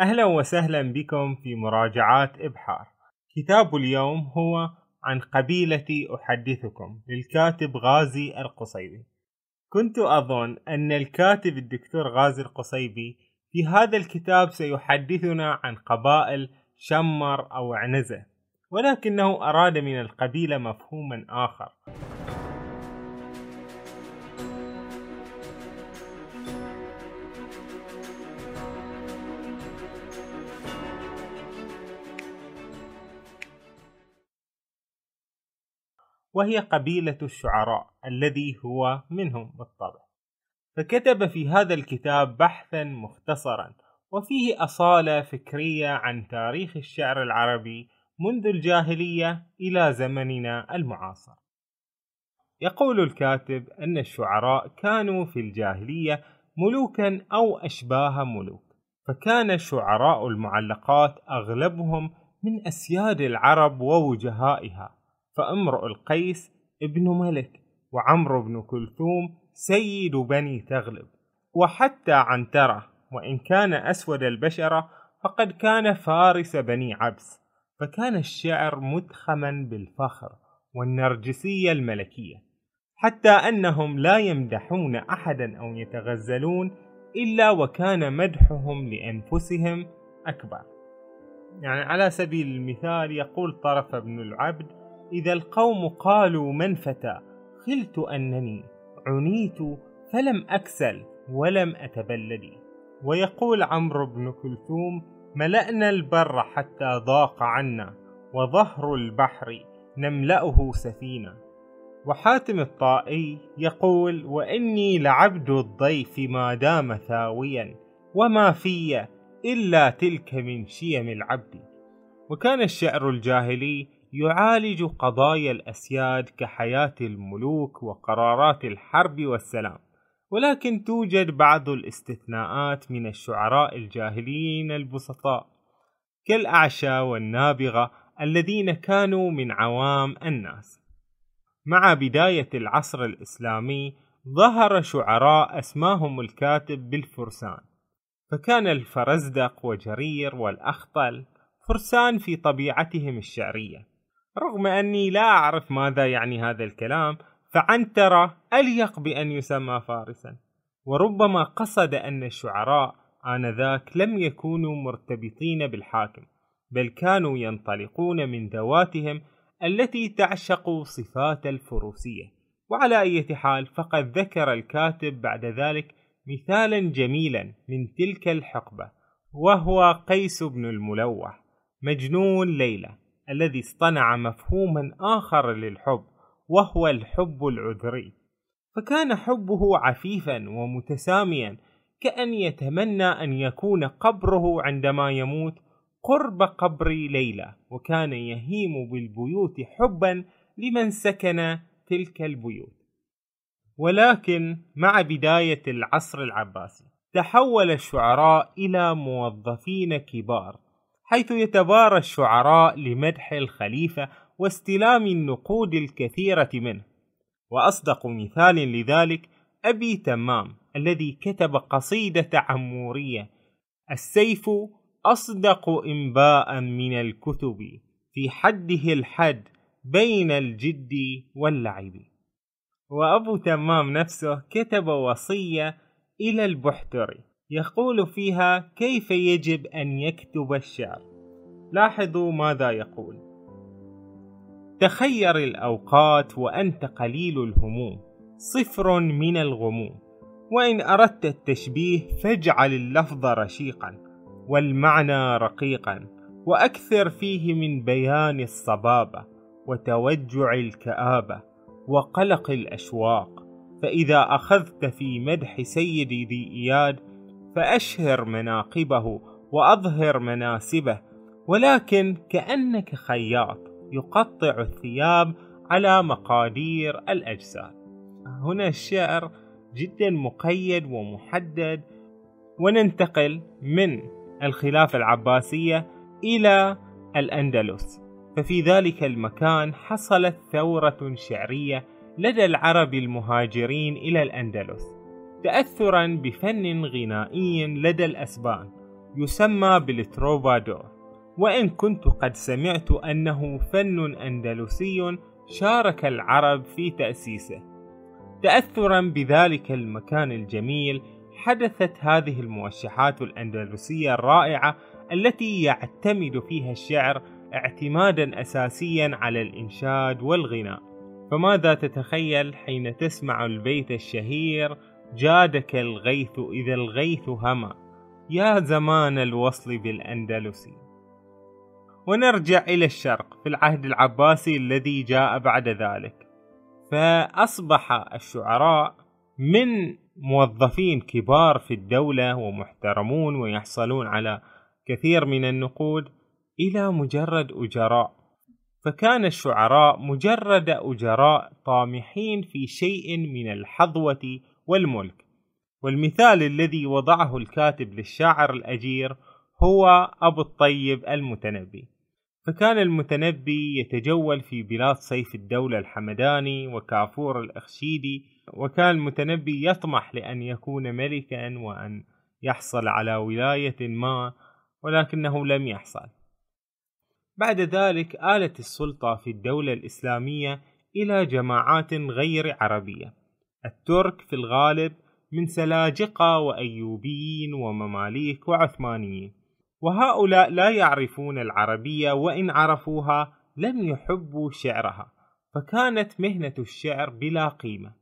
أهلا وسهلا بكم في مراجعات إبحار. كتاب اليوم هو عن قبيلتي أحدثكم للكاتب غازي القصيبي. كنت أظن أن الكاتب الدكتور غازي القصيبي في هذا الكتاب سيحدثنا عن قبائل شمر أو عنزة ولكنه أراد من القبيلة مفهوما آخر. وهي قبيلة الشعراء الذي هو منهم بالطبع. فكتب في هذا الكتاب بحثا مختصرا وفيه أصالة فكرية عن تاريخ الشعر العربي منذ الجاهلية إلى زمننا المعاصر. يقول الكاتب أن الشعراء كانوا في الجاهلية ملوكا أو أشباه ملوك فكان شعراء المعلقات أغلبهم من أسياد العرب ووجهائها. فامرؤ القيس ابن ملك وعمرو بن كلثوم سيد بني تغلب وحتى عنترة وإن كان أسود البشرة فقد كان فارس بني عبس. فكان الشعر متخما بالفخر والنرجسية الملكية حتى أنهم لا يمدحون أحدا أو يتغزلون إلا وكان مدحهم لأنفسهم أكبر. يعني على سبيل المثال يقول طرف بن العبد إذا القوم قالوا من فتى خلت أنني عنيت فلم أكسل ولم أتبلد ويقول عمرو بن كلثوم ملأنا البر حتى ضاق عنا وظهر البحر نملأه سفينة وحاتم الطائي يقول وإني لعبد الضيف ما دام ثاويا وما في إلا تلك من شيم العبد. وكان الشعر الجاهلي يعالج قضايا الأسياد كحياة الملوك وقرارات الحرب والسلام ولكن توجد بعض الاستثناءات من الشعراء الجاهليين البسطاء كالأعشى والنابغة الذين كانوا من عوام الناس. مع بداية العصر الإسلامي ظهر شعراء أسماهم الكاتب بالفرسان فكان الفرزدق وجرير والأخطل فرسان في طبيعتهم الشعرية. رغم أني لا أعرف ماذا يعني هذا الكلام فعنترة أليق بأن يسمى فارسا. وربما قصد أن الشعراء آنذاك لم يكونوا مرتبطين بالحاكم بل كانوا ينطلقون من ذواتهم التي تعشق صفات الفروسية. وعلى أي حال فقد ذكر الكاتب بعد ذلك مثالا جميلا من تلك الحقبة وهو قيس بن الملوح مجنون ليلى. الذي اصطنع مفهوما آخر للحب وهو الحب العذري. فكان حبه عفيفا ومتساميا كأن يتمنى أن يكون قبره عندما يموت قرب قبر ليلى وكان يهيم بالبيوت حبا لمن سكن تلك البيوت. ولكن مع بداية العصر العباسي تحول الشعراء إلى موظفين كبار. حيث يتبارى الشعراء لمدح الخليفة واستلام النقود الكثيرة منه. وأصدق مثال لذلك أبي تمام الذي كتب قصيدة عمورية السيف أصدق إنباء من الكتب في حده الحد بين الجد واللعب. وأبو تمام نفسه كتب وصية إلى البحتري يقول فيها كيف يجب أن يكتب الشعر؟ لاحظوا ماذا يقول. تخير الأوقات وأنت قليل الهموم صفر من الغموم. وإن أردت التشبيه فاجعل اللفظ رشيقا والمعنى رقيقا وأكثر فيه من بيان الصبابة وتوجع الكآبة وقلق الأشواق. فإذا أخذت في مدح سيدي ذي إياد فأشهر مناقبه وأظهر مناسبه ولكن كأنك خياط يقطع الثياب على مقادير الأجساد. هنا الشعر جدا مقيد ومحدد وننتقل من الخلافة العباسية إلى الأندلس. ففي ذلك المكان حصلت ثورة شعرية لدى العرب المهاجرين إلى الأندلس. تأثرا بفن غنائي لدى الأسبان يسمى بالتروبادور وإن كنت قد سمعت أنه فن أندلسي شارك العرب في تأسيسه. تأثرا بذلك المكان الجميل حدثت هذه الموشحات الأندلسية الرائعة التي يعتمد فيها الشعر اعتمادا أساسيا على الإنشاد والغناء. فماذا تتخيل حين تسمع البيت الشهير جادك الغيث إذا الغيث هما يا زمان الوصل بالأندلسي. ونرجع إلى الشرق في العهد العباسي الذي جاء بعد ذلك. فأصبح الشعراء من موظفين كبار في الدولة ومحترمون ويحصلون على كثير من النقود إلى مجرد أجراء. فكان الشعراء مجرد أجراء طامحين في شيء من الحظوة والملك. والمثال الذي وضعه الكاتب للشاعر الأجير هو أبو الطيب المتنبي. فكان المتنبي يتجول في بلاد سيف الدولة الحمداني وكافور الأخشيدي وكان المتنبي يطمح لأن يكون ملكا وأن يحصل على ولاية ما ولكنه لم يحصل. بعد ذلك آلت السلطة في الدولة الإسلامية إلى جماعات غير عربية. الترك في الغالب من سلاجقة وأيوبيين ومماليك وعثمانيين. وهؤلاء لا يعرفون العربية وإن عرفوها لم يحبوا شعرها فكانت مهنة الشعر بلا قيمة.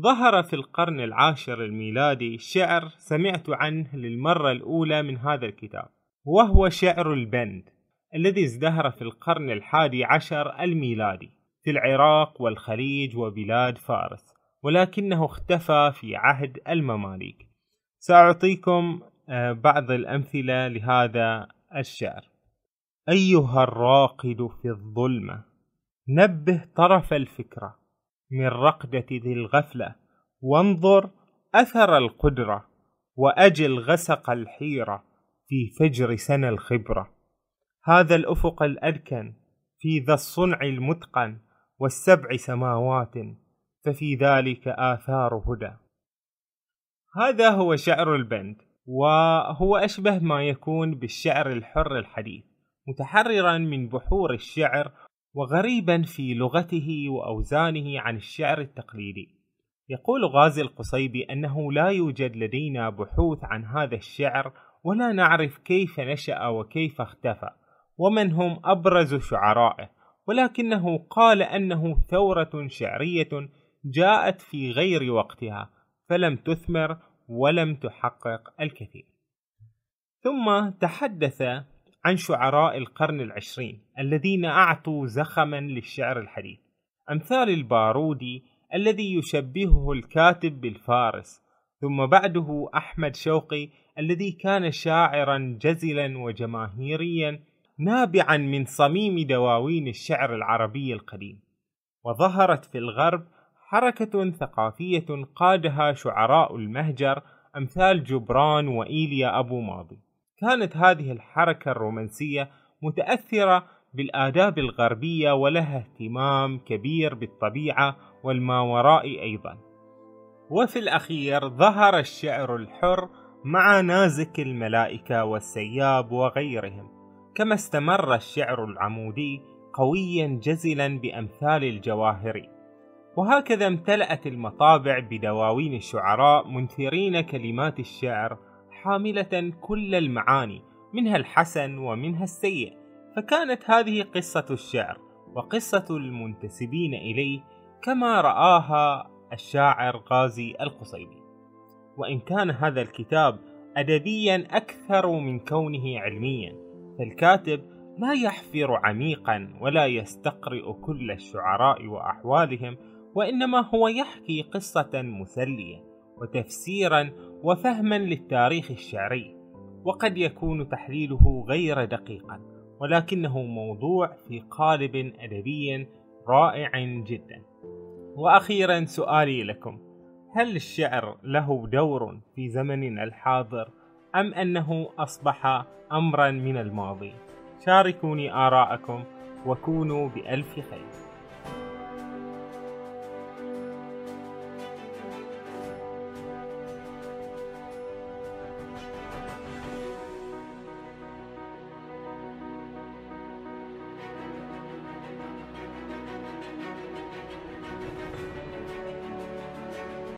ظهر في القرن العاشر الميلادي شعر سمعت عنه للمرة الأولى من هذا الكتاب وهو شعر البند الذي ازدهر في القرن الحادي عشر الميلادي في العراق والخليج وبلاد فارس. ولكنه اختفى في عهد المماليك. سأعطيكم آه، بعض الأمثلة لهذا الشعر. أيها الراقد في الظلمة نبه طرف الفكرة من رقدة ذي الغفلة وانظر أثر القدرة وأجل غسق الحيرة في فجر سنة الخبرة. هذا الأفق الأدكن في ذا الصنع المتقن والسبع سماوات ففي ذلك آثار هدى. هذا هو شعر البند وهو أشبه ما يكون بالشعر الحر الحديث متحررا من بحور الشعر وغريبا في لغته وأوزانه عن الشعر التقليدي. يقول غازي القصيبي أنه لا يوجد لدينا بحوث عن هذا الشعر ولا نعرف كيف نشأ وكيف اختفى ومن هم أبرز شعرائه ولكنه قال أنه ثورة شعرية جاءت في غير وقتها فلم تثمر ولم تحقق الكثير. ثم تحدث عن شعراء القرن العشرين الذين أعطوا زخما للشعر الحديث. أمثال البارودي الذي يشبهه الكاتب بالفارس ثم بعده أحمد شوقي الذي كان شاعرا جزلا وجماهيريا نابعا من صميم دواوين الشعر العربي القديم. وظهرت في الغرب حركة ثقافية قادها شعراء المهجر أمثال جبران وإيليا أبو ماضي. كانت هذه الحركة الرومانسية متأثرة بالآداب الغربية ولها اهتمام كبير بالطبيعة والماوراء أيضا. وفي الأخير ظهر الشعر الحر مع نازك الملائكة والسياب وغيرهم. كما استمر الشعر العمودي قويا جزلا بأمثال الجواهري. وهكذا امتلأت المطابع بدواوين الشعراء منثرين كلمات الشعر حاملة كل المعاني منها الحسن ومنها السيء. فكانت هذه قصة الشعر وقصة المنتسبين إليه كما رآها الشاعر غازي القصيبي. وإن كان هذا الكتاب أدبيا أكثر من كونه علميا فالكاتب لا يحفر عميقا ولا يستقرئ كل الشعراء وأحوالهم وإنما هو يحكي قصة مسلية وتفسيرا وفهما للتاريخ الشعري وقد يكون تحليله غير دقيقا ولكنه موضوع في قالب أدبي رائع جدا. وأخيرا سؤالي لكم هل الشعر له دور في زمننا الحاضر أم أنه أصبح أمرا من الماضي؟ شاركوني آراءكم وكونوا بألف خير.